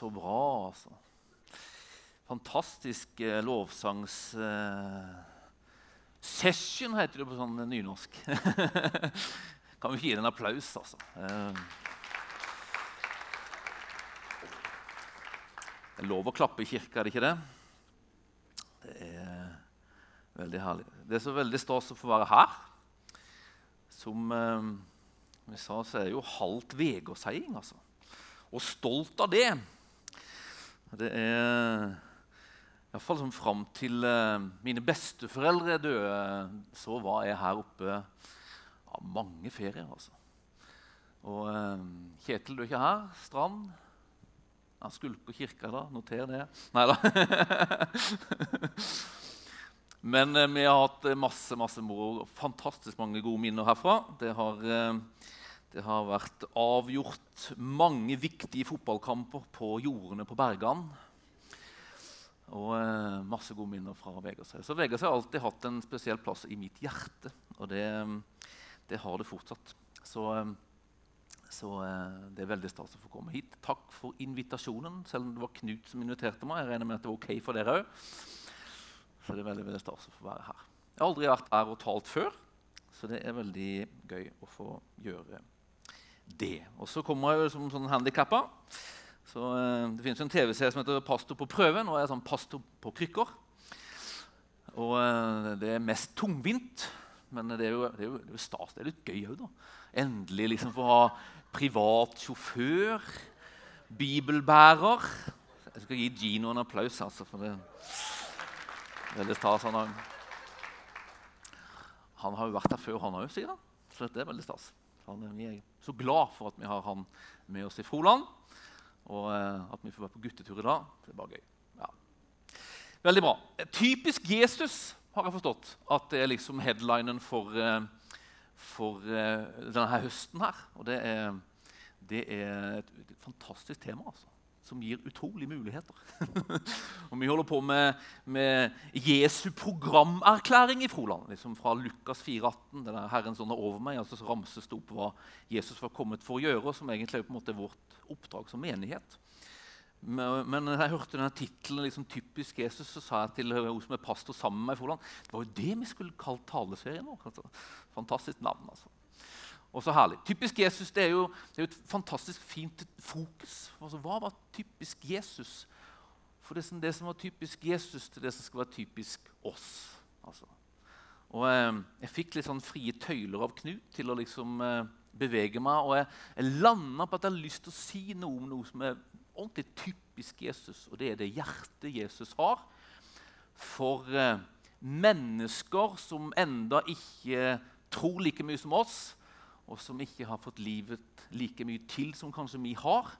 så bra, altså. Fantastisk eh, lovsangs... Eh, session heter det på sånn nynorsk. kan vi gi den en applaus, altså. Eh, det er lov å klappe i kirka, er det ikke det? Det er veldig herlig. Det er så veldig stas å få være her. Som eh, vi sa, så er det jo halvt vegårsheiing, altså. Og stolt av det. Det er Iallfall sånn fram til eh, mine besteforeldre døde, så var jeg her oppe ja, mange ferier, altså. Og eh, Kjetil, du er ikke her. Strand. Han skulker kirka da. Noter det. Nei da. Men eh, vi har hatt masse masse moro. Fantastisk mange gode minner herfra. Det har, det har vært avgjort mange viktige fotballkamper på jordene på Bergan. Og eh, masse gode minner fra Vegårshei. Så Vegårshei har alltid hatt en spesiell plass i mitt hjerte. Og det, det har det fortsatt. Så, eh, så eh, det er veldig stas å få komme hit. Takk for invitasjonen, selv om det var Knut som inviterte meg. Jeg regner med at det var ok for dere òg. Så det er veldig, veldig stas å få være her. Jeg har aldri vært her og talt før, så det er veldig gøy å få gjøre. Og så kommer jeg jo som sånn handikappa. Så, eh, det finnes en TV-serie som heter 'Pastor på prøven'. jeg er sånn pastor på krykker. Og eh, Det er mest tungvint, men det er jo, det er jo, det er jo stas. Det er litt gøy òg, da. Endelig liksom få ha privat sjåfør, bibelbærer. Jeg skal gi Gino en applaus, altså, for det er veldig stas. Han han har jo vært her før, han òg, sier han. Så det er veldig stas. Han, vi er så glad for at vi har han med oss i Froland. Og eh, at vi får være på guttetur i dag, det er bare gøy. Ja. Veldig bra. Typisk Jesus har jeg forstått at det er liksom headlinen for, eh, for eh, denne høsten her. Og det er, det er et, et fantastisk tema. altså som gir utrolige muligheter. og Vi holder på med, med Jesu programerklæring i Froland. Liksom fra Lukas 4,18. det der Herren sånn er over meg, altså så ramses det opp hva Jesus var kommet for å gjøre, som egentlig er på en måte vårt oppdrag som menighet. Men, men jeg hørte denne tittelen liksom, 'Typisk Jesus', så sa jeg til hun som er pastor sammen med meg i Froland, det var jo det vi skulle kalt taleserien vår. Altså. Fantastisk navn. altså. Og så herlig. Typisk Jesus det er, jo, det er jo et fantastisk fint fokus. Altså, hva var typisk Jesus? For det som, det som var typisk Jesus, til det som skal være typisk oss. Altså. Og eh, Jeg fikk litt sånn frie tøyler av Knut til å liksom eh, bevege meg. Og jeg, jeg landa på at jeg har lyst til å si noe om noe som er ordentlig typisk Jesus. Og det er det hjertet Jesus har for eh, mennesker som enda ikke tror like mye som oss og som ikke har fått livet like mye til som kanskje vi har.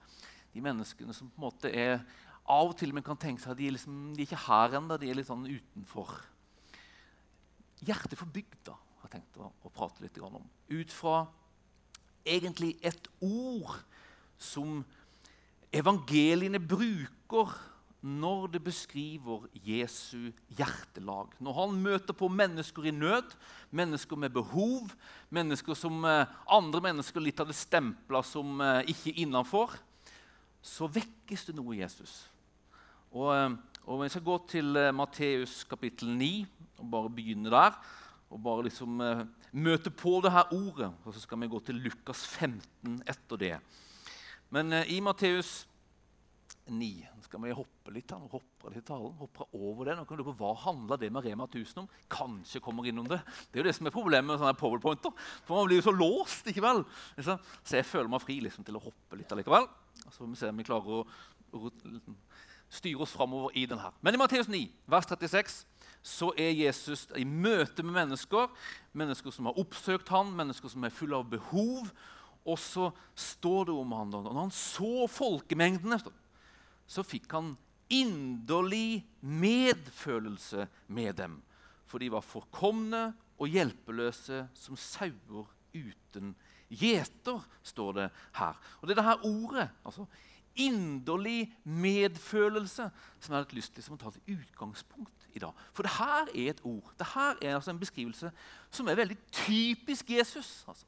De menneskene som på en måte er Av og til man kan tenke seg at de er, liksom, de er ikke her ennå, de er litt sånn utenfor. Hjertet for bygda har jeg tenkt å, å prate litt om. Ut fra egentlig et ord som evangeliene bruker når det beskriver Jesu hjertelag. Når han møter på mennesker i nød, mennesker med behov, mennesker som eh, andre mennesker litt hadde stempla som eh, ikke innafor, så vekkes det noe i Jesus. Og, eh, og Vi skal gå til Matteus kapittel 9 og bare begynne der. Og bare liksom møte på det her ordet. Og så skal vi gå til Lukas 15 etter det. Men i Matteus 9. Nå skal vi hoppe litt her, hoppe litt talen, hoppe over det. Nå kan du på Hva handla det med Rema 1000 om? Kanskje kommer innom det. Det er jo det som er problemet med sånne powerpointer. For man blir jo så låst. ikke vel? Så jeg føler meg fri liksom, til å hoppe litt allikevel. Så får vi se om vi klarer å, styre oss framover i den her. Men i Matteus 9, vers 36, så er Jesus i møte med mennesker. Mennesker som har oppsøkt ham, mennesker som er fulle av behov. Og så står det om han, og Når han så folkemengdene så fikk han inderlig medfølelse med dem. For de var forkomne og hjelpeløse som sauer uten gjeter, står det her. Og Det er det her ordet, altså inderlig medfølelse, som jeg har lyst til å ta til utgangspunkt i dag. For det her er et ord. Det her er altså en beskrivelse som er veldig typisk Jesus. Altså.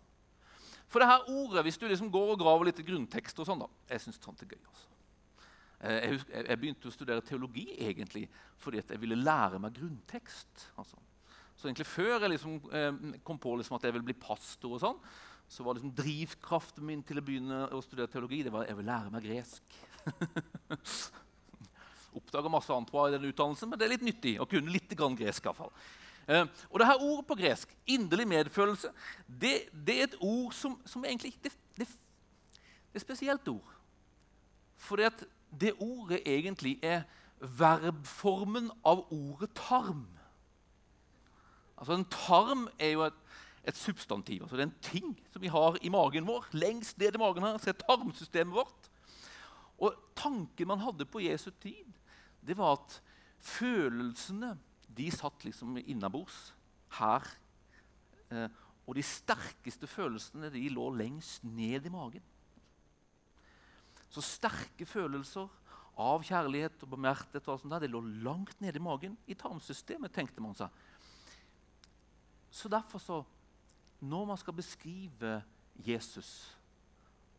For det her ordet, hvis du liksom går og graver litt i grunntekst og sånn da, Jeg syns sånt er gøy. altså. Eh, jeg, husker, jeg, begynte å studere teologi egentlig fordi jeg ville lære meg grunntekst. Altså. Så egentlig Før jeg liksom, eh, kom på liksom at jeg ville bli pastor, og sånn, så var liksom drivkraften min til å begynne å studere teologi det var at jeg ville lære meg gresk. Oppdaga masse annet bra i den utdannelsen, men det er litt nyttig å kunne litt grann gresk. I hvert fall. Eh, og det her ordet på gresk, 'inderlig medfølelse', det, det er et ord som, som egentlig det, det, det er et spesielt ord. Fordi at det ordet egentlig er verbformen av ordet tarm. Altså En tarm er jo et, et substantiv. altså Det er en ting som vi har i magen vår. Lengst ned i magen her så er tarmsystemet vårt. Og Tanken man hadde på Jesu tid, det var at følelsene de satt liksom innabords her. Eh, og de sterkeste følelsene de lå lengst ned i magen. Så sterke følelser av kjærlighet og bemerkethet og sånt der, det lå langt nede i magen, i tarmsystemet, tenkte man seg. Så derfor så Når man skal beskrive Jesus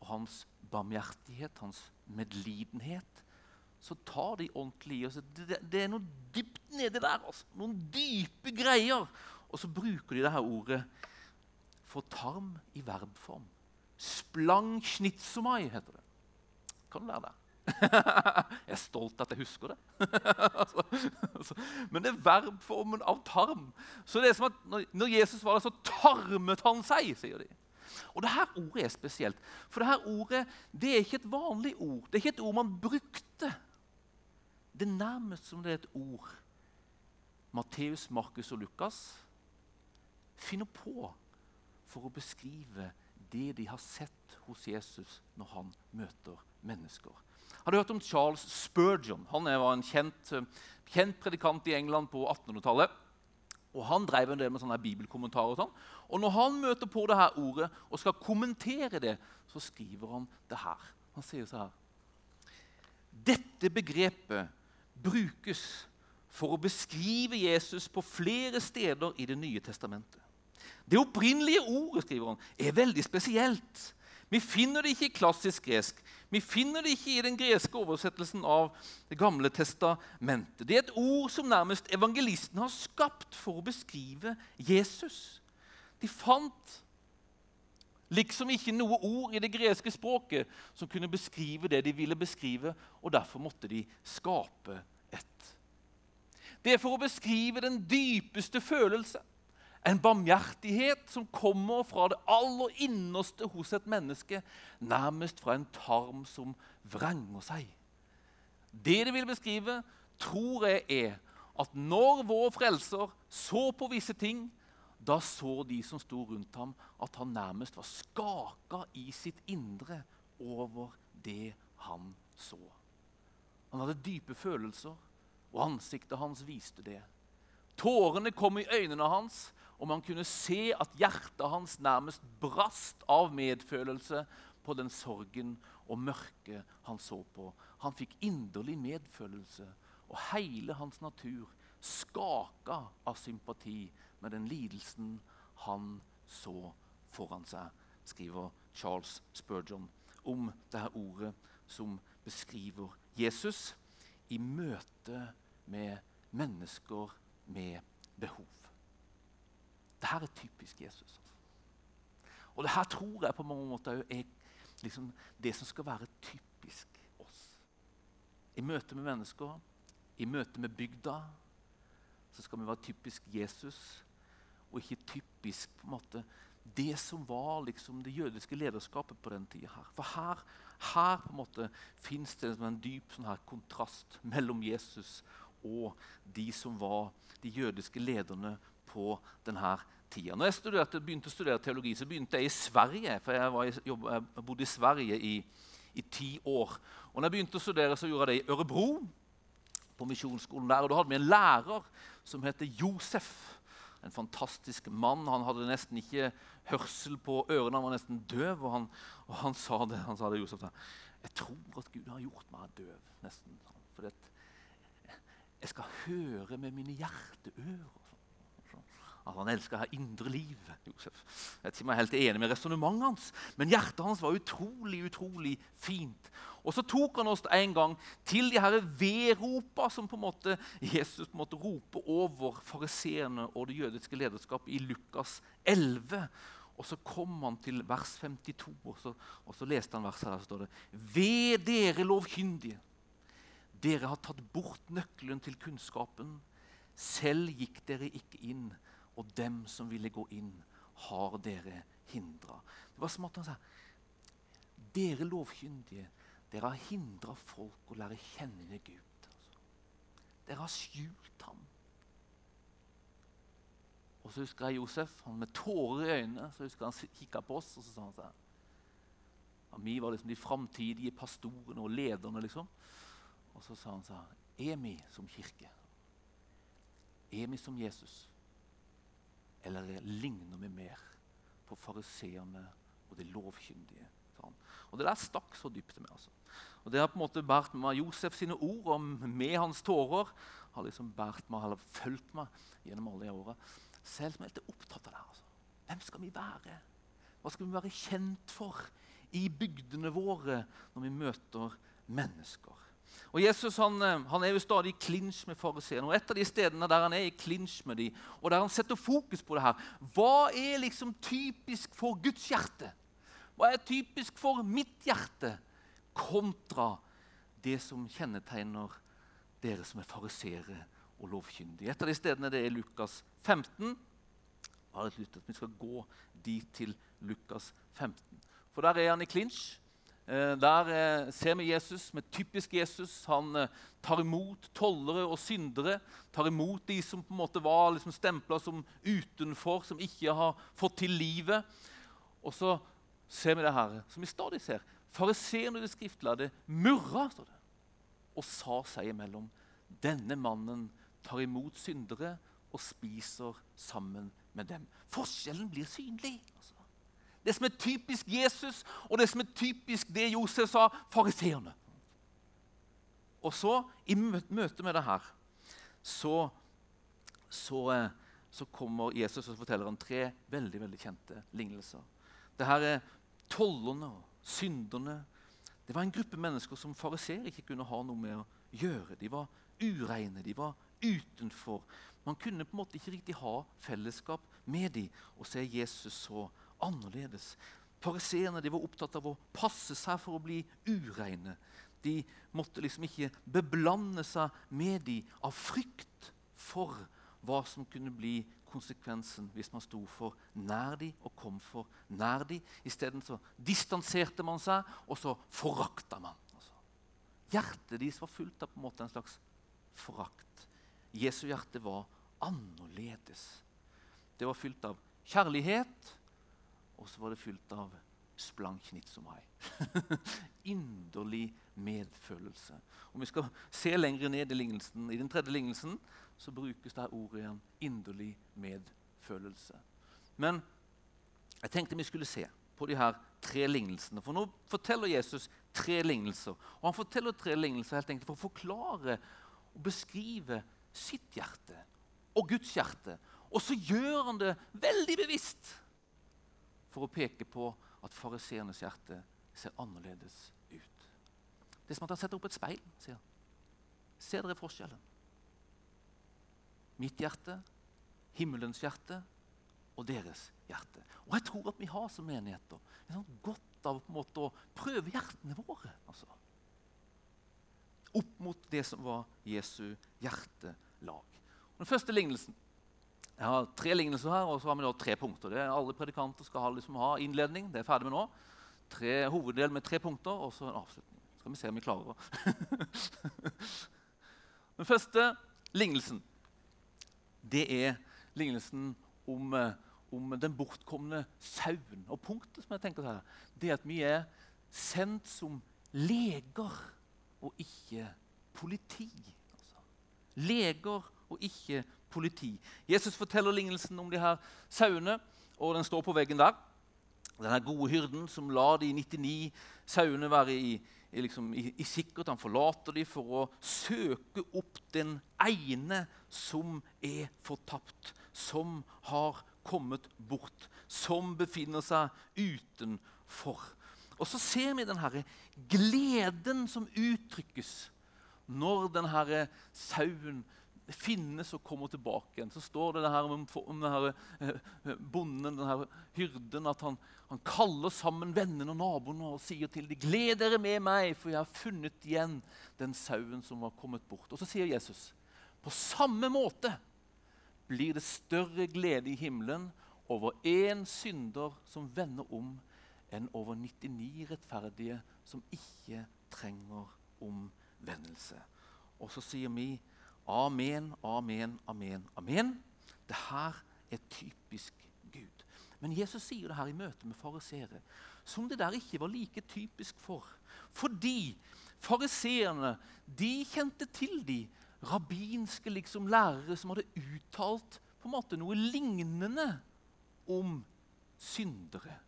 og hans barmhjertighet, hans medlidenhet, så tar de ordentlig i. Det, det, er noe dypt nedi der. Altså. Noen dype greier. Og så bruker de det her ordet for tarm i verbform. Splang schnitsomai heter det. Kan lære det? jeg er stolt at jeg husker det. Altså. Men det er verbformen av tarm. Så det er som at Når Jesus var der, så tarmet han seg, sier de. Og det her ordet er spesielt. For det her ordet det er ikke et vanlig ord. Det er ikke et ord man brukte. Det er nærmest som det er et ord Matteus, Markus og Lukas finner på for å beskrive det de har sett hos Jesus når han møter mennesker. Har du hørt om Charles Spurgeon? Han var en kjent, kjent predikant i England på 1800-tallet. Og Han drev en del med sånne bibelkommentarer. Og sånn. Og Når han møter på det her ordet og skal kommentere det, så skriver han det her. Han sier så her Dette begrepet brukes for å beskrive Jesus på flere steder i Det nye testamentet. Det opprinnelige ordet skriver han, er veldig spesielt. Vi finner det ikke i klassisk gresk. Vi finner det ikke i den greske oversettelsen av Det gamle testamentet. Det er et ord som nærmest evangelisten har skapt for å beskrive Jesus. De fant liksom ikke noe ord i det greske språket som kunne beskrive det de ville beskrive, og derfor måtte de skape et. Det er for å beskrive den dypeste følelse en barmhjertighet som kommer fra det aller innerste hos et menneske, nærmest fra en tarm som vrenger seg. Det det vil beskrive, tror jeg er at når vår frelser så på visse ting, da så de som sto rundt ham, at han nærmest var skaka i sitt indre over det han så. Han hadde dype følelser, og ansiktet hans viste det. Tårene kom i øynene hans, og man kunne se at hjertet hans nærmest brast av medfølelse på den sorgen og mørket han så på. Han fikk inderlig medfølelse, og hele hans natur skaka av sympati med den lidelsen han så foran seg, skriver Charles Spurgeon om dette ordet som beskriver Jesus i møte med mennesker med behov. Dette er typisk Jesus. Og det her tror jeg på mange måter er liksom det som skal være typisk oss. I møte med mennesker, i møte med bygda, så skal vi være typisk Jesus, og ikke typisk på en måte det som var liksom det jødiske lederskapet på den tida. For her, her på en måte fins det en dyp sånn her kontrast mellom Jesus og de som var de jødiske lederne på denne tida. Når jeg studerte, begynte å studere teologi, så begynte jeg i Sverige. For jeg, i, jeg bodde i Sverige i, i, ti år. Og når jeg begynte å studere, så gjorde jeg det i Ørebro. på misjonsskolen der, og Da hadde vi en lærer som heter Josef. En fantastisk mann. Han hadde nesten ikke hørsel på ørene, han var nesten døv. Og han, og han sa det, han sa det Josef sa, jeg tror at Gud har gjort meg døv. nesten. For jeg skal høre med mine hjerteører. At han elska her indre liv. Josef. Jeg vet ikke er helt enig med resonnementet hans, men hjertet hans var utrolig utrolig fint. Og så tok han oss en gang til de her vedropa som på en måte Jesus på en måte roper over fariseerne og det jødiske lederskapet i Lukas 11. Og så kom han til vers 52, og så, og så leste han verset der. så står det, Ved dere lovkyndige, dere har tatt bort nøkkelen til kunnskapen. Selv gikk dere ikke inn, og dem som ville gå inn, har dere hindra. Det var som at han sa Dere lovkyndige, dere har hindra folk å lære kjenne Gud. Altså. Dere har skjult ham. Og så husker jeg Josef han med tårer i øynene så husker han kikka på oss og så sa han sånn Vi var liksom de framtidige pastorene og lederne. liksom. Og så sa han sånn Er vi som kirke? Er vi som Jesus? Eller ligner vi mer på fariseerne og de lovkyndige? Og Det der stakk så dypt med. altså. Og Det har på en måte båret meg Josef sine ord og med hans tårer har liksom bært meg, eller fulgt meg gjennom alle de åra. Selv som er helt opptatt av det. Altså. Hvem skal vi være? Hva skal vi være kjent for i bygdene våre når vi møter mennesker? Og Jesus han, eh, han er jo stadig i klinsj med fariseerne. Et av de stedene der han er i klinsj med dem, og der han setter fokus på det her Hva er liksom typisk for Guds hjerte? Hva er typisk for mitt hjerte? Kontra det som kjennetegner dere som er fariseere og lovkyndige. Et av de stedene det er Lukas 15. Jeg har lyst til at Vi skal gå dit til Lukas 15. For der er han i klinsj. Eh, der eh, ser vi Jesus med typisk Jesus. Han eh, tar imot tollere og syndere. Tar imot de som på en måte var liksom stempla som utenfor, som ikke har fått til livet. Og så ser vi det her, som vi stadig ser. Fariseerne og de skriftlærde murra står det, og sa seg imellom. Denne mannen tar imot syndere og spiser sammen med dem. Forskjellen blir synlig. Altså. Det som er typisk Jesus, og det som er typisk det Josef sa, fariseerne. Og så, i møte med det her, så, så, eh, så, kommer Jesus og forteller om tre veldig veldig kjente lignelser. Det her er tollerne og synderne. Det var en gruppe mennesker som fariseer ikke kunne ha noe med å gjøre. De var ureine, de var utenfor. Man kunne på en måte ikke riktig ha fellesskap med dem. Og så er Jesus så annerledes. Fariseerne var opptatt av å passe seg for å bli ureine. De måtte liksom ikke beblande seg med dem av frykt for hva som kunne bli konsekvensen hvis man sto for nær dem og kom for nær dem. Isteden distanserte man seg, og så forakta man. Altså. Hjertet deres var fullt av på en måte en slags forakt. Jesu hjerte var annerledes. Det var fylt av kjærlighet og så var det fylt av splank meg. Inderlig medfølelse. Om vi skal se lenger ned i lignelsen, i den tredje lignelsen så brukes det ordet igjen inderlig medfølelse. Men jeg tenkte vi skulle se på de her tre lignelsene. For nå forteller Jesus tre lignelser. Og han forteller tre lignelser helt enkelt for å forklare og beskrive sitt hjerte og Guds hjerte. Og så gjør han det veldig bevisst for å peke på at fariseernes hjerte ser annerledes ut. Det er som at han setter opp et speil. sier han. Ser dere forskjellen? Mitt hjerte, himmelens hjerte og deres hjerte. Og jeg tror at vi har som menigheter en sånn godt av måte å prøve hjertene våre. Altså. Opp mot det som var Jesu hjertelag. Den første lignelsen jeg har tre lignelser her, og så har vi da tre punkter. Det er Alle predikanter skal ha, liksom, ha innledning. Det er ferdig med nå. Tre Hoveddel med tre punkter, og så en avslutning. Skal vi se om vi klarer det. Den første lignelsen det er lignelsen om, eh, om, den bortkomne sauen. Og punktet som jeg tenker her, det er at vi er sendt som leger og ikke politi. Altså. Leger og ikke politi. Jesus forteller lignelsen om de her sauene, og den står på veggen der. denne gode hyrden som lar de 99 sauene være i, i, liksom, i, i sikkert. Han forlater dem for å søke opp den ene som er fortapt, som har kommet bort, som befinner seg utenfor. Og så ser vi den herre gleden som uttrykkes når den herre sauen finnes og kommer tilbake igjen. Så står det, det her om, om denne eh, bonden, denne hyrden, at han, han, kaller sammen vennene og naboene og sier til dem, 'Gled dere med meg, for jeg har funnet igjen den sauen som var kommet bort.' Og så sier Jesus, 'På samme måte blir det større glede i himmelen over én synder som vender om, enn over 99 rettferdige som ikke trenger omvendelse.' Og så sier vi Amen, amen, amen, amen. Det her er typisk Gud. Men Jesus sier det her i møte med fariseere, som det der ikke var like typisk for. Fordi fariseerne kjente til de rabbinske liksom, lærere som hadde uttalt på en måte noe lignende om syndere.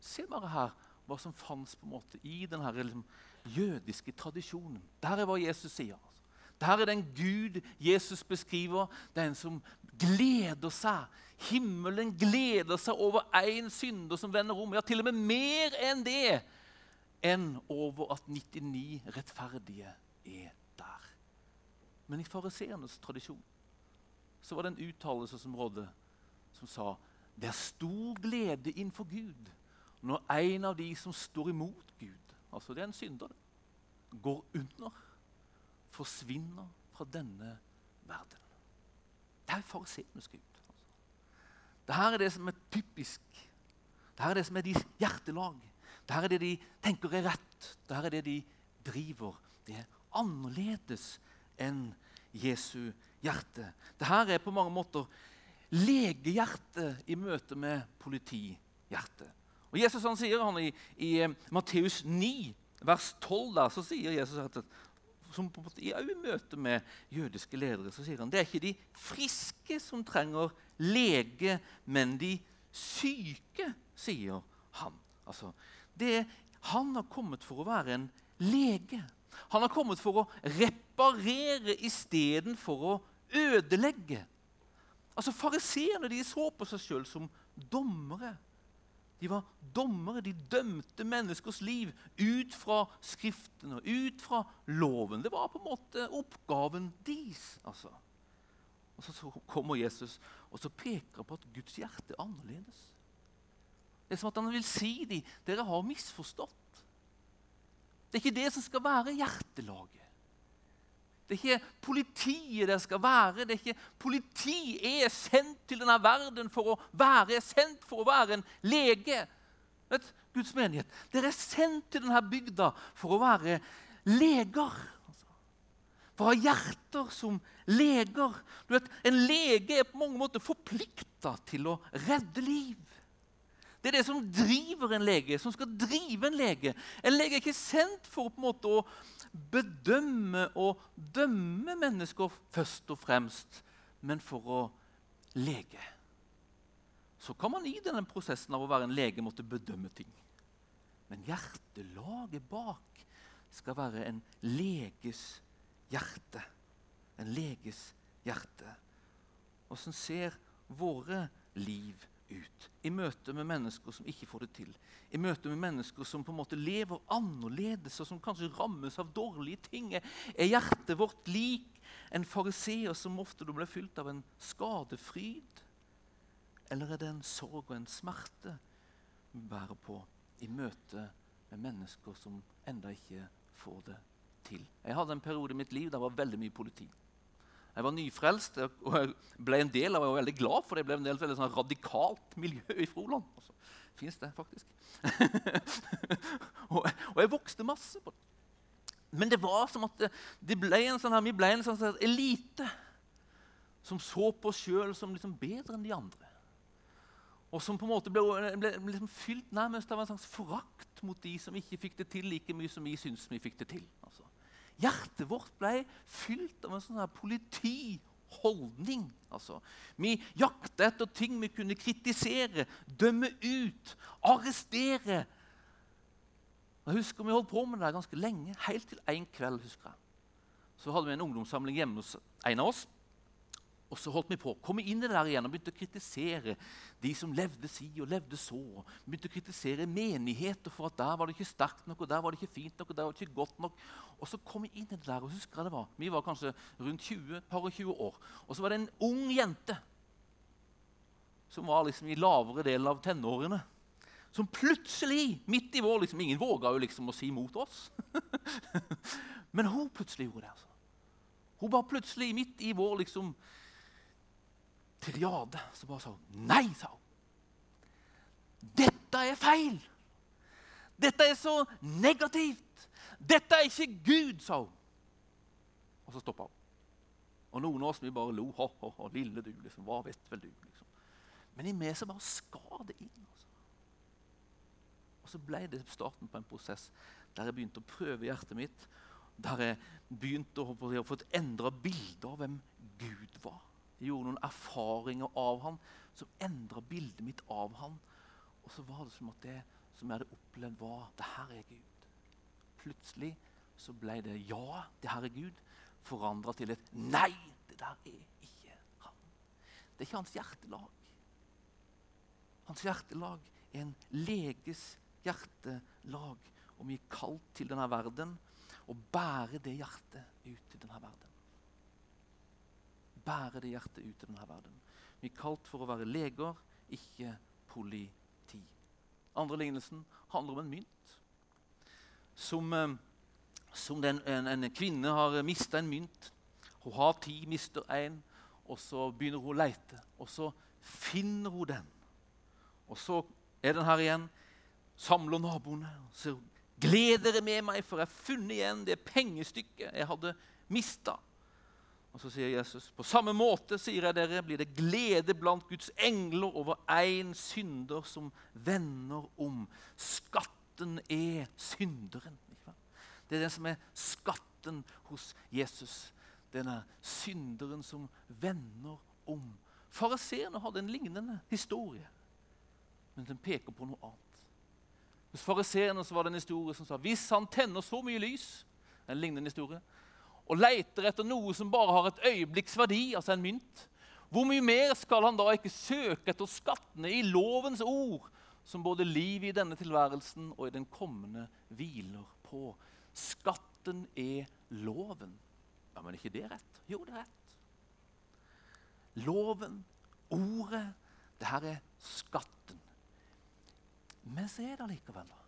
Se bare her hva som fantes i den liksom, jødiske tradisjonen. Der er hva Jesus sier. Dette er den Gud Jesus beskriver, den som gleder seg. Himmelen gleder seg over én synder som vender om. Ja, til og med mer enn det. Enn over at 99 rettferdige er der. Men i fariseernes tradisjon så var det en uttalelse som rådde, som sa det er stor glede innenfor Gud når en av de som står imot Gud, altså det er en synder, går under forsvinner fra denne verden. Det er fariseernes Gud. Altså. Dette er det som er typisk. Dette er det som er deres hjertelag. Dette er det de tenker er rett. Dette er det de driver. Det er annerledes enn Jesu hjerte. Dette er på mange måter legehjertet i møte med politihjertet. Og Jesus han sier han i, i Matteus 9, vers 12, der, så sier Jesus at som på en måte, i møte med jødiske ledere så sier han det er ikke de friske som trenger lege, men de syke, sier han. Altså, det, han har kommet for å være en lege. Han har kommet for å reparere istedenfor å ødelegge. Altså, Fariseerne så på seg sjøl som dommere. De var dommere. De dømte menneskers liv ut fra Skriftene og ut fra loven. Det var på en måte oppgaven deres. Altså. Og Så kommer Jesus og så peker på at Guds hjerte er annerledes. Det er som at han vil si dem dere har misforstått. Det er ikke det som skal være hjertelaget. Det er ikke politiet det skal være. det er ikke Politi er sendt til denne verden for å være sendt for å være en lege. Vet, Guds menighet. Dere er sendt til denne bygda for å være leger. For å ha hjerter som leger. Vet, En lege er på mange måter forplikta til å redde liv. Det er det som driver en lege, som skal drive en lege. En lege er ikke sendt for på en måte å bedømme og dømme mennesker først og fremst, men for å lege. Så kan man i denne prosessen av å være en lege måtte bedømme ting. Men hjertelaget bak skal være en leges hjerte. En leges hjerte. Åssen ser våre liv ut? Ut i møte med mennesker som ikke får det til. I møte med mennesker som på en måte lever annerledes, og som kanskje rammes av dårlige ting. Er hjertet vårt lik en fariseer som ofte ble fylt av en skadefryd? Eller er det en sorg og en smerte vi bærer på i møte med mennesker som enda ikke får det til? Jeg hadde en periode i mitt liv der det var veldig mye politi. Jeg var nyfrelst og jeg ble en del av, jeg var veldig glad for det. Jeg ble en del av et sånn radikalt miljø i Froland. Altså, Fins det, faktisk. og, og, jeg vokste masse på det. Men det var som at det, ble en sånn her, vi ble en sånn elite som så på oss sjøl som liksom bedre enn de andre. Og som på en måte ble, ble liksom fylt nærmest av en slags forakt mot de som ikke fikk det til like mye som vi syntes vi fikk det til. Altså. Hjertet vårt ble fylt av en sånn her politiholdning. Altså, vi jakta etter ting vi kunne kritisere, dømme ut, arrestere. Jeg husker Vi holdt på med det ganske lenge, helt til en kveld. husker jeg. Så hadde vi en ungdomssamling hjemme hos en av oss. Og så holdt vi på. Kom inn i det der igjen og begynte å kritisere de som levde si og levde så. Begynte å kritisere menigheter for at der var det ikke sterkt nok, og der var det ikke fint nok, og der var det ikke godt nok. Og så kom vi inn i det der, og husker jeg det var. Vi var kanskje rundt 20, par og 20 år. Og så var det en ung jente som var liksom i lavere del av tenårene. Som plutselig, midt i vår liksom, Ingen våga jo liksom å si mot oss. Men hun plutselig gjorde det. altså. Hun var plutselig, midt i vår liksom, triade, så bare sa Nei, sa hun. Dette er feil. Dette er så negativt. Dette er ikke Gud, sa hun. Og så stoppa hun. Og noen av oss vi bare lo. Ho, ho, ho, lille du, liksom. Hva vet vel du? liksom. Men i meg så bare skar det inn. Altså. Og så ble det starten på en prosess der jeg begynte å prøve hjertet mitt. Der jeg begynte å, å få et endra bilde av hvem Gud var. Jeg gjorde noen erfaringer av han som endra bildet mitt av han. Og så var det som at det som jeg hadde opplevd, var det her er Gud. Plutselig så ble det ja, det her er Gud, forandra til et nei, det der er ikke han. Det er ikke hans hjertelag. Hans hjertelag er en leges hjertelag. Og vi er kalt til denne verden og bære det hjertet ut til denne verden bære det hjertet ut i denne verden. Vi er kalt for å være leger, ikke politi. Andre lignelsen handler om en mynt. Som, eh, som den, en, en, kvinne har mista en mynt. Hun har ti, mister én, og så begynner hun å leite. Og så finner hun den. Og så er den her igjen. Samler naboene. og sier, Gled dere med meg, for jeg har funnet igjen det pengestykket jeg hadde mista. Og så sier Jesus på samme måte sier jeg dere, blir det glede blant Guds engler over én synder som vender om. Skatten er synderen. Det er det som er skatten hos Jesus. Denne synderen som vender om. Fariseerne hadde en lignende historie, men den peker på noe annet. Hos fariseerne var det en historie som sa hvis han tenner så mye lys en lignende historie, og leter etter noe som bare har et øyeblikks verdi, altså en mynt, hvor mye mer skal han da ikke søke etter skattene i lovens ord, som både livet i denne tilværelsen og i den kommende hviler på? Skatten er loven. Ja, Men er ikke det rett? Jo, det er rett. Loven, ordet, det her er skatten. Men så er det likevel, da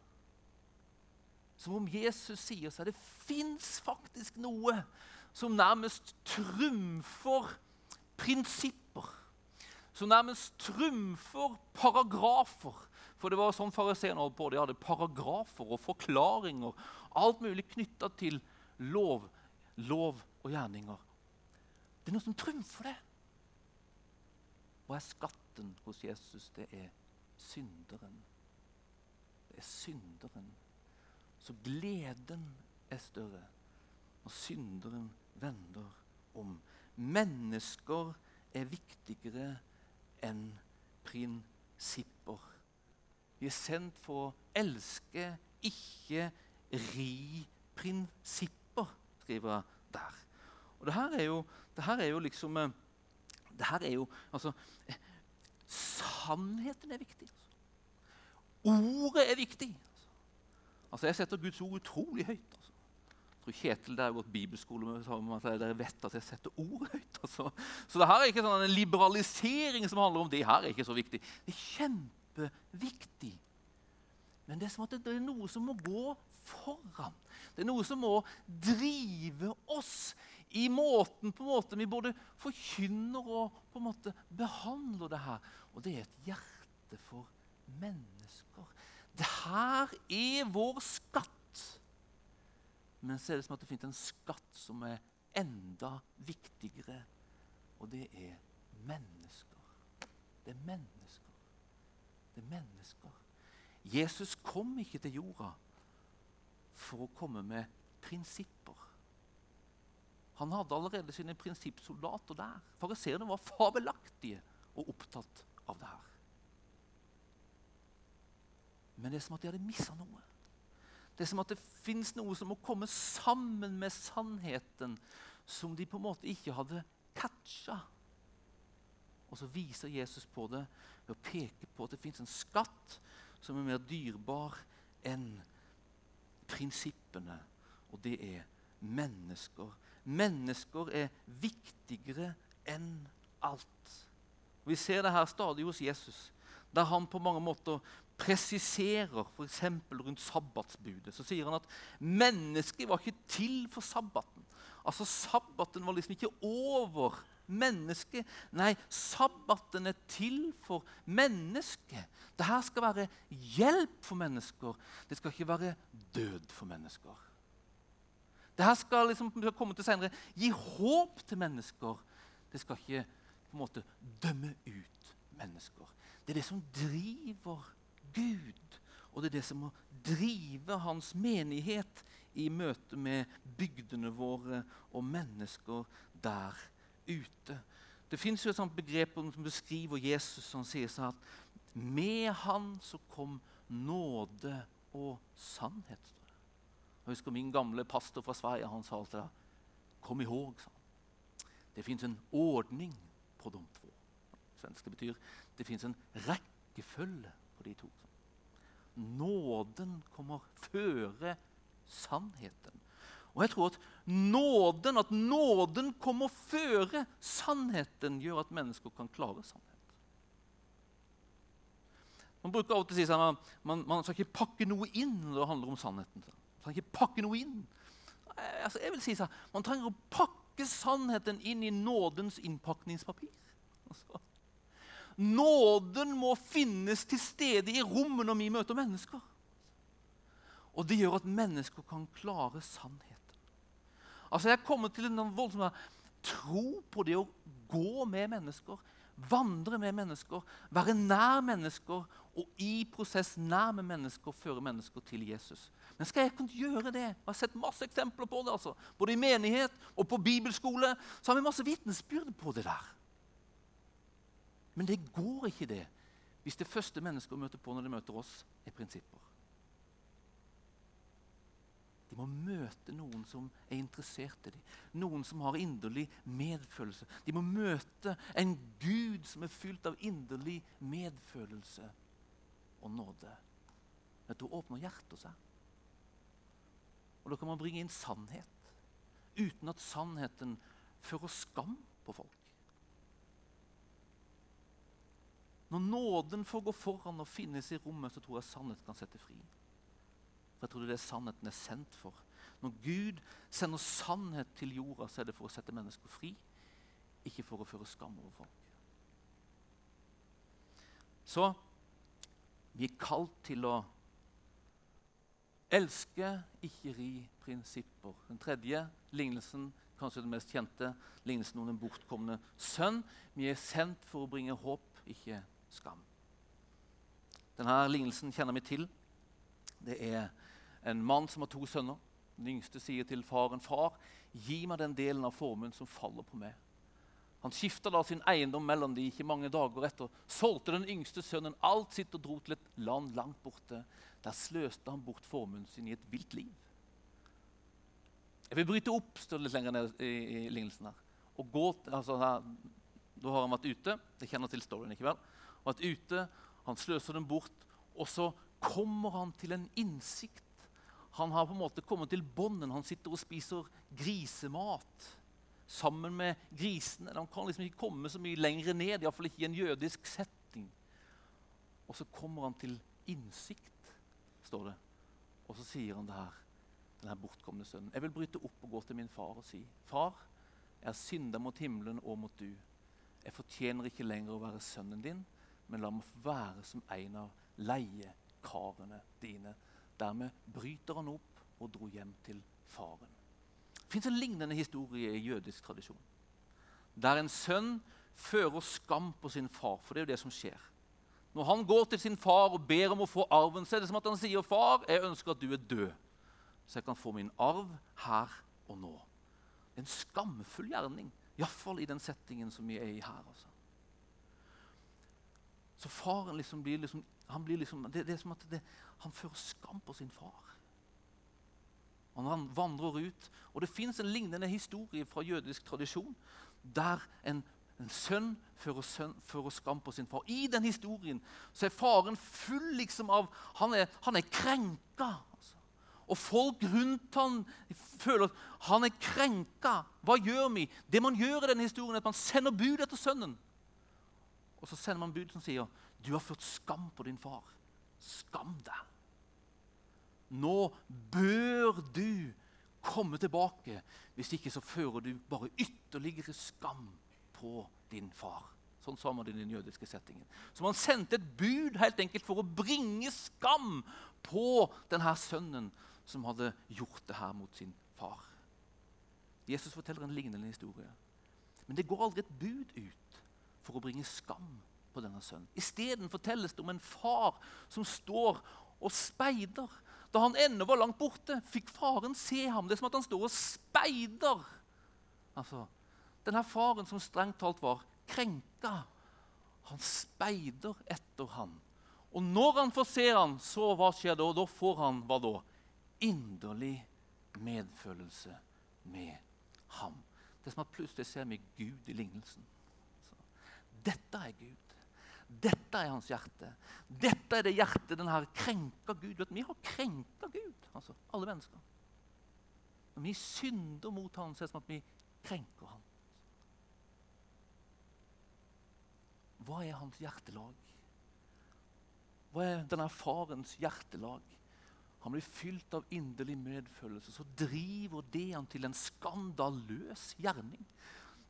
som om Jesus sier seg det fins faktisk noe som nærmest trumfer prinsipper. Som nærmest trumfer paragrafer. For det var sånn fariseerne holdt på. De hadde paragrafer og forklaringer. Alt mulig knytta til lov, lov og gjerninger. Det er noe som trumfer det. Hva er skatten hos Jesus? Det er synderen. Det er synderen. Så gleden er større når synderen vender om. Mennesker er viktigere enn prinsipper. Vi er sendt for å elske, ikke ri prinsipper, skriver han der. Og det her er jo, det her er jo liksom eh, det her er jo, altså, Sannheten er viktig. Ordet er viktig. Altså, Jeg setter Guds ord utrolig høyt. Altså. Jeg tror Kjetil der har gått bibelskole med at dere vet at jeg setter ordet høyt. Altså. Så det her er ikke sånn en liberalisering som handler om det her er ikke så viktig. Det er kjempeviktig. Men det er som at det er noe som må gå foran. Det er noe som må drive oss i måten på en måte vi både forkynner og på en måte behandler det her. Og det er et hjerte for mennesker. Det her er vår skatt. Men så er det som at det finnes en skatt som er enda viktigere, og det er mennesker. Det er mennesker. Det er mennesker. Jesus kom ikke til jorda for å komme med prinsipper. Han hadde allerede sine prinsippsoldater der. Fariseerne var fabelaktige og opptatt av det her. Men det er som at de hadde missa noe. Det er som at det fins noe som må komme sammen med sannheten, som de på en måte ikke hadde catcha. Og så viser Jesus på det ved å peke på at det fins en skatt som er mer dyrebar enn prinsippene, og det er mennesker. Mennesker er viktigere enn alt. Vi ser det her stadig hos Jesus, der han på mange måter presiserer f.eks. rundt sabbatsbudet. Så sier han at mennesket var ikke til for sabbaten. Altså Sabbaten var liksom ikke over mennesket. Nei, sabbaten er til for mennesket. Dette skal være hjelp for mennesker. Det skal ikke være død for mennesker. Dette skal liksom, komme til senere, gi håp til mennesker. Det skal ikke på en måte dømme ut mennesker. Det er det som driver Gud. Og det er det som må drive hans menighet i møte med bygdene våre og mennesker der ute. Det fins et sånt begrep som beskriver Jesus. Han sier seg at med han så kom nåde og sannhet. Jeg husker min gamle pastor fra Sverige han sa alltid det. Kom ihåg, sa han. Det fins en ordning på de to. Svenske betyr det fins en rekkefølge på de to. Nåden kommer føre sannheten. Og jeg tror at nåden, at nåden kommer føre sannheten, gjør at mennesker kan klare sannhet. Man bruker av og til å si at man, man, man, skal ikke pakke noe inn når det handler om sannheten. Man skal ikke pakke noe inn. Altså, jeg vil si sånn, Man trenger å pakke sannheten inn i nådens innpakningspapir. Altså. Nåden må finnes til stede i rommet når vi møter mennesker. Og det gjør at mennesker kan klare sannheten. Altså Jeg kommer til en voldsom tro på det å gå med mennesker, vandre med mennesker, være nær mennesker og i prosess nær med mennesker føre mennesker til Jesus. Men skal jeg kunne gjøre det? Jeg har sett masse eksempler på det. altså. Både i menighet og på bibelskole så har vi masse vitnesbyrd på det der. Men det går ikke, det, hvis det første mennesket å møte på når de møter oss, er prinsipper. De må møte noen som er interessert i dem, noen som har inderlig medfølelse. De må møte en Gud som er fylt av inderlig medfølelse og nåde. Men da åpner hjertet seg. Og da kan man bringe inn sannhet uten at sannheten fører skam på folk. Når nåden får gå foran og finnes i rommet, så tror jeg sannhet kan sette fri. For jeg tror det er sannheten er sendt for. Når Gud sender sannhet til jorda, så er det for å sette mennesker fri, ikke for å føre skam over folk. Så vi er kalt til å elske, ikke ri prinsipper. Den tredje lignelsen, kanskje den mest kjente, lignelsen om den bortkomne sønn. Vi er sendt for å bringe håp, ikke skam. Denne lignelsen kjenner vi til. Det er en mann som har to sønner. Den yngste sier til faren, 'Far, gi meg den delen av formuen som faller på meg.' Han skifta da sin eiendom mellom de ikke mange dager etter. Solgte den yngste sønnen alt sitt og dro til et land langt borte. Der sløste han bort formuen sin i et vilt liv. Jeg vil bryte opp står det litt lenger ned i, lignelsen her. Og gå, altså her, Da har han vært ute. Jeg kjenner til storyen ikke vel vært ute, han sløser dem bort. Og så kommer han til en innsikt. Han har på en måte kommet til bånden. Han sitter og spiser grisemat sammen med grisene. Han kan liksom ikke komme så mye lenger ned, iallfall ikke i en jødisk setting. Og så kommer han til innsikt, står det. Og så sier han det her, den her bortkomne sønnen. Jeg vil bryte opp og gå til min far og si, 'Far, jeg har synda mot himmelen og mot du.' 'Jeg fortjener ikke lenger å være sønnen din.' Men la meg få være som en av leiekarene dine. Dermed bryter han opp og dro hjem til faren. Det fins en lignende historie i jødisk tradisjon. Der en sønn fører skam på sin far, for det er jo det som skjer. Når han går til sin far og ber om å få arven, så er det som at han sier, 'Far, jeg ønsker at du er død, så jeg kan få min arv her og nå.' en skamfull gjerning. Iallfall i den settingen som vi er i her. Altså. Så faren liksom blir liksom, blir liksom det, det er som at det, han fører skam på sin far. Og når han vandrer ut, og Det fins en lignende historie fra jødisk tradisjon der en, en sønn fører, sønn fører, skam på sin far. I den historien så er faren full liksom av Han er, han er krenka. Altså. Og folk rundt han føler at han er krenka. Hva gjør vi? Det man gjør i denne historien, er at man sender bud etter sønnen. Og så sender man bud som sier, 'Du har ført skam på din far. Skam deg.' Nå bør du komme tilbake. Hvis ikke så fører du bare ytterligere skam på din far. Sånn sa man det i den jødiske settingen. Så man sendte et bud helt enkelt for å bringe skam på denne sønnen som hadde gjort det her mot sin far. Jesus forteller en lignende historie. Men det går aldri et bud ut for å bringe skam på denne sønnen. Isteden fortelles det om en far som står og speider. Da han ennå var langt borte, fikk faren se ham. Det er som at han står og speider. Altså, denne faren som strengt talt var krenka, han speider etter ham. Og når han får se ham, så hva skjer da? Da får han hva da? Inderlig medfølelse med ham. Det er som at plutselig ser vi Gud i lignelsen. Dette er Gud. Dette er hans hjerte. Dette er det hjertet den har krenka Gud. Vi har krenka Gud, altså alle mennesker. Når vi synder mot ham, så er det som at vi krenker ham. Hva er hans hjertelag? Hva er denne farens hjertelag? Han blir fylt av inderlig medfølelse. Så driver det han til en skandaløs gjerning.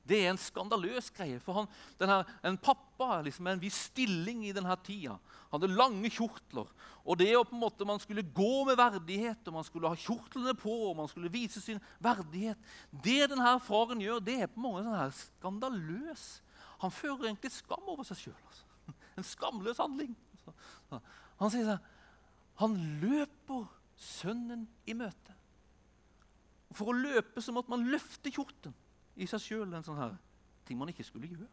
Det er en skandaløs greie. For han, denne, en pappa liksom, med en viss stilling i denne tida Han hadde lange kjortler. Og det å på en måte man skulle gå med verdighet, og man skulle ha kjortlene på og man skulle vise sin verdighet Det denne faren gjør, det er på mange sånn her skandaløs. Han fører egentlig skam over seg sjøl. Altså. En skamløs handling. Han sier sånn Han løper sønnen i møte. For å løpe så måtte man løfte kjorten i seg sjøl en sånn her ting man ikke skulle gjøre.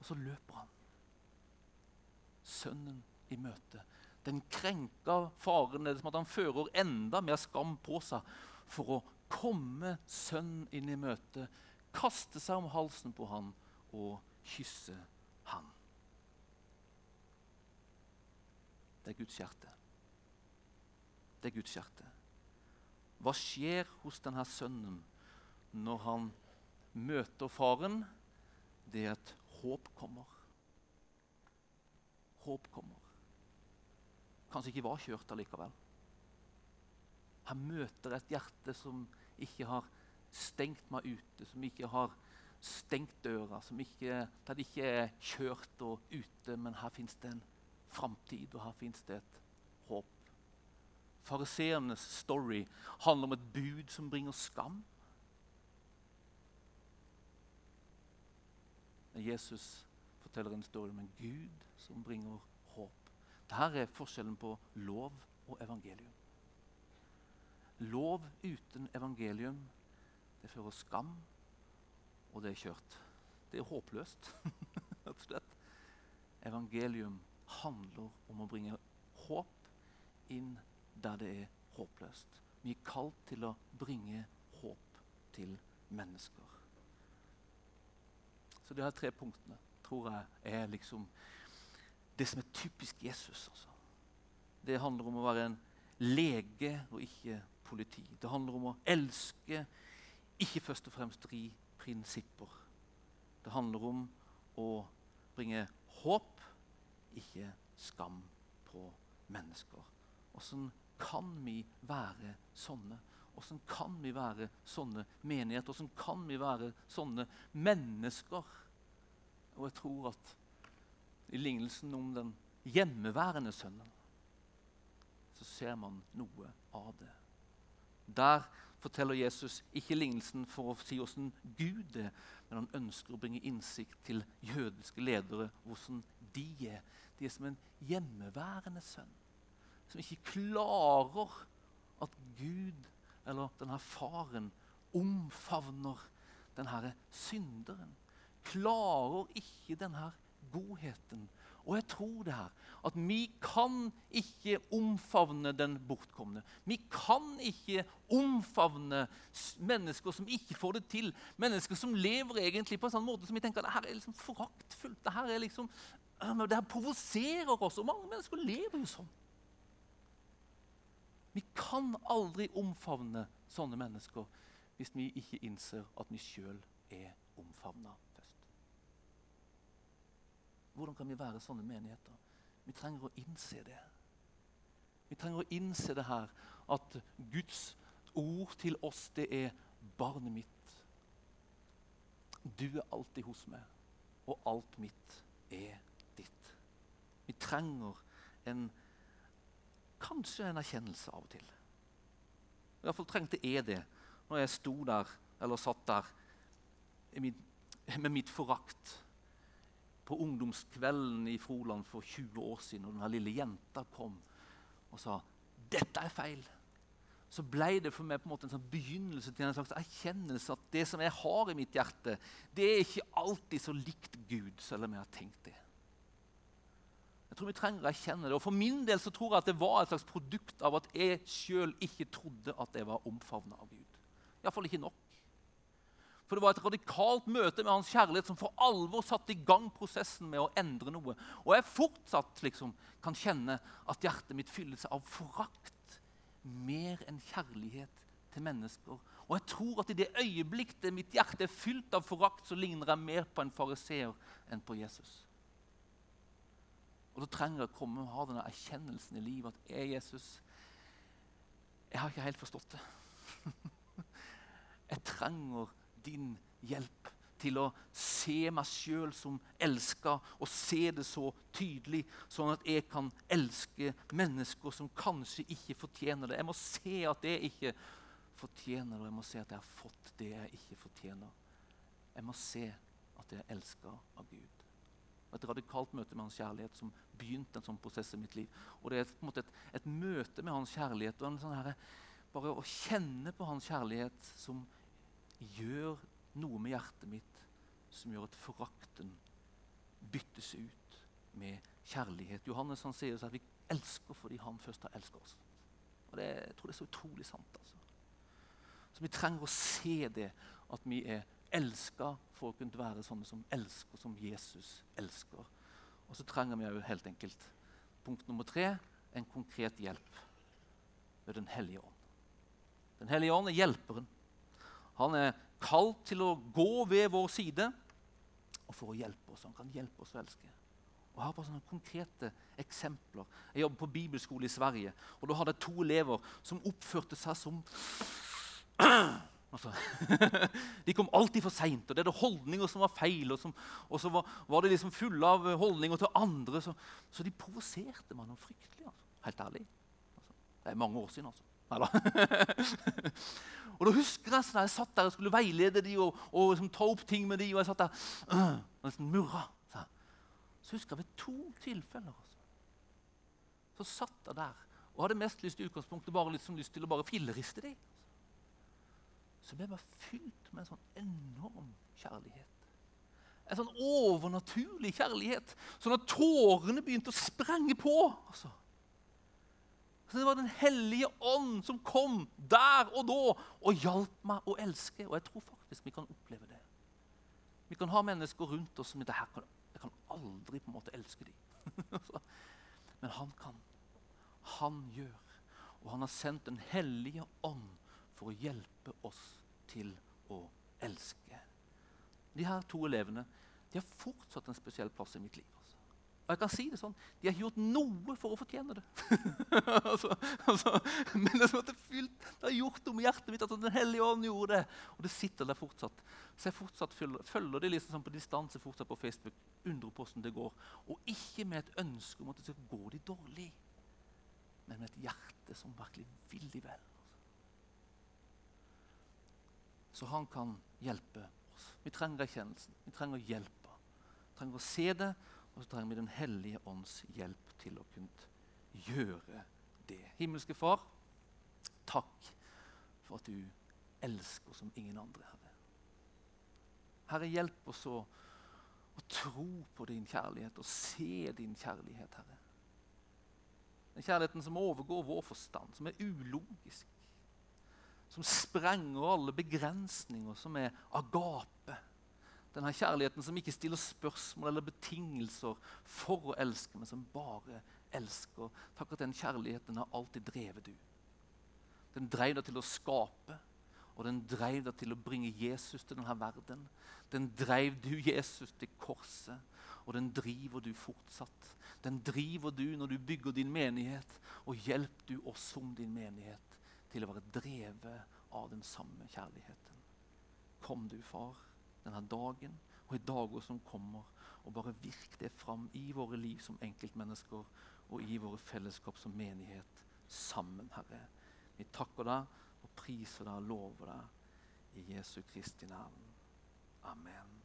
Og så løper han. Sønnen i møte. Den krenka faren det er som at han fører enda mer skam på seg for å komme sønnen inn i møte, kaste seg om halsen på han og kysse han. Det er Guds hjerte. Det er Guds hjerte. Hva skjer hos denne sønnen når han møter faren, det er at håp kommer. Håp kommer. Kanskje ikke var kjørt allikevel. Han møter et hjerte som ikke har stengt meg ute, som ikke har stengt døra, som ikke, der det ikke er kjørt og ute, men her fins det en framtid, og her fins det et håp. Fariseernes story handler om et bud som bringer skam. Jesus forteller en historie om en Gud som bringer håp. Dette er forskjellen på lov og evangelium. Lov uten evangelium, det fører skam, og det er kjørt. Det er håpløst, rett og slett. Evangelium handler om å bringe håp inn der det er håpløst. Vi er kalt til å bringe håp til mennesker. Så de her tre punktene tror jeg er liksom det som er typisk Jesus. Altså. Det handler om å være en lege og ikke politi. Det handler om å elske, ikke først og fremst ri prinsipper. Det handler om å bringe håp, ikke skam på mennesker. Åssen kan vi være sånne? Åssen kan vi være sånne menigheter? Åssen kan vi være sånne mennesker? Og jeg tror at i lignelsen om den hjemmeværende sønnen så ser man noe av det. Der forteller Jesus ikke lignelsen for å si hvordan Gud er, men han ønsker å bringe innsikt til jødiske ledere hvordan de er. De er som en hjemmeværende sønn som ikke klarer at Gud eller denne faren omfavner denne synderen. Klarer ikke denne godheten. Og jeg tror det her, at vi kan ikke omfavne den bortkomne. Vi kan ikke omfavne mennesker som ikke får det til. Mennesker som lever egentlig på en sånn måte som vi tenker det her er liksom foraktfullt. Det her, er liksom, det her provoserer oss. Og mange mennesker lever jo sånn. Vi kan aldri omfavne sånne mennesker hvis vi ikke innser at vi sjøl er omfavna. Hvordan kan vi være sånne menigheter? Vi trenger å innse det. Vi trenger å innse det her, at Guds ord til oss, det er 'barnet mitt'. Du er alltid hos meg, og alt mitt er ditt. Vi trenger en kanskje en erkjennelse av og til. Iallfall trengte jeg det når jeg sto der, eller satt der med mitt forakt på ungdomskvelden i Froland for 20 år siden, og denne lille jenta kom og sa 'Dette er feil', så ble det for meg på en måte en sånn begynnelse til en slags erkjennelse at det som jeg har i mitt hjerte, det er ikke alltid så likt Gud, selv om jeg har tenkt det. Jeg tror vi trenger å erkjenne det. Og For min del så tror jeg at det var et slags produkt av at jeg sjøl ikke trodde at jeg var omfavna av Gud. Iallfall ikke nok. For det var et radikalt møte med hans kjærlighet som for alvor satte i gang prosessen med å endre noe. Og jeg fortsatt liksom kan kjenne at hjertet mitt fylles av forakt mer enn kjærlighet til mennesker. Og jeg tror at i det øyeblikket mitt hjerte er fylt av forakt, så ligner jeg mer på en fariseer enn på Jesus. Og Da trenger jeg å komme og ha denne erkjennelsen i livet at jeg, Jesus, jeg har ikke helt forstått det. Jeg trenger din hjelp til å se meg sjøl som elska, og se det så tydelig, sånn at jeg kan elske mennesker som kanskje ikke fortjener det. Jeg må se at jeg ikke fortjener det, og jeg må se at jeg har fått det jeg ikke fortjener. Jeg må se at jeg er elska av Gud. Et radikalt møte med hans kjærlighet som begynte en sånn prosess i mitt liv. Og Det er på en måte et, et møte med hans kjærlighet og en sånn her, bare å kjenne på hans kjærlighet som gjør noe med hjertet mitt, som gjør at forakten byttes ut med kjærlighet. Johannes han sier at vi elsker fordi han først har elsket oss. Og det, Jeg tror det er så utrolig sant. altså. Så Vi trenger å se det, at vi er elska for å kunne være sånne som elsker som Jesus elsker. Og så trenger vi jo helt enkelt punkt nummer tre en konkret hjelp ved Den hellige ånd. Den hellige ånd er hjelperen. Han er kalt til å gå ved vår side og for å hjelpe oss. Han kan hjelpe oss å elske. Jeg har bare sånne konkrete eksempler. Jeg jobber på bibelskole i Sverige. og Da hadde jeg to elever som oppførte seg som Altså, de kom alltid for seint, og det var holdninger som var feil. Og, som, og så var, var, de liksom fulle av holdninger til andre. Så, så de provoserte meg noe fryktelig. Altså. Helt ærlig. Altså, det er mange år siden, altså. og da husker jeg sånn, jeg satt der og skulle veilede de og, og liksom, ta opp ting med de, og jeg satt der øh, og nesten murra. Så, så husker jeg ved to tilfeller altså. Så satt jeg der og hadde mest lyst i utgangspunktet bare liksom lyst til å bare filleriste dem så ble jeg bare fylt med en sånn enorm kjærlighet. En sånn overnaturlig kjærlighet. Sånn at tårene begynte å sprenge på. Altså. Så Det var Den hellige ånd som kom der og da og hjalp meg å elske. Og jeg tror faktisk vi kan oppleve det. Vi kan ha mennesker rundt oss som det her jeg kan aldri på en måte elske dem. Men han kan. Han gjør. Og han har sendt Den hellige ånd for å hjelpe oss til å elske. De her to elevene de har fortsatt en spesiell plass i mitt liv. Altså. Og jeg kan si det sånn, De har ikke gjort noe for å fortjene det. altså, altså, men det, det, fylt, det, har gjort noe med hjertet mitt. at den hellige ånd gjorde det. Og det sitter der fortsatt. Så jeg fortsatt følger, følger det liksom sånn på distanse fortsatt på Facebook. Undrer på hvordan det går. Og ikke med et ønske om at det skal gå de dårlig, men med et hjerte som virkelig vil de vel. Så han kan hjelpe oss. Vi trenger erkjennelsen. Vi trenger hjelpa. Vi trenger å se det, og så trenger vi Den hellige ånds hjelp til å kunne gjøre det. Himmelske Far, takk for at du elsker som ingen andre, Herre. Herre, hjelp oss å, å tro på din kjærlighet og se din kjærlighet, Herre. Den kjærligheten som overgår vår forstand, som er ulogisk. Som sprenger alle begrensninger, som er agape. Denne kjærligheten som ikke stiller spørsmål eller betingelser for å elske, men som bare elsker. Takk at den kjærligheten har alltid drevet du. Den drev deg til å skape, og den drev deg til å bringe Jesus til denne verden. Den drev du Jesus til korset, og den driver du fortsatt. Den driver du når du bygger din menighet, og hjelper du oss som din menighet til å være drevet av den samme kjærligheten. Kom du, far, denne dagen og i dager som kommer, og bare virk det fram i våre liv som enkeltmennesker og i våre fellesskap som menighet sammen, Herre. Vi takker deg og priser deg og lover deg i Jesu Kristi navn. Amen.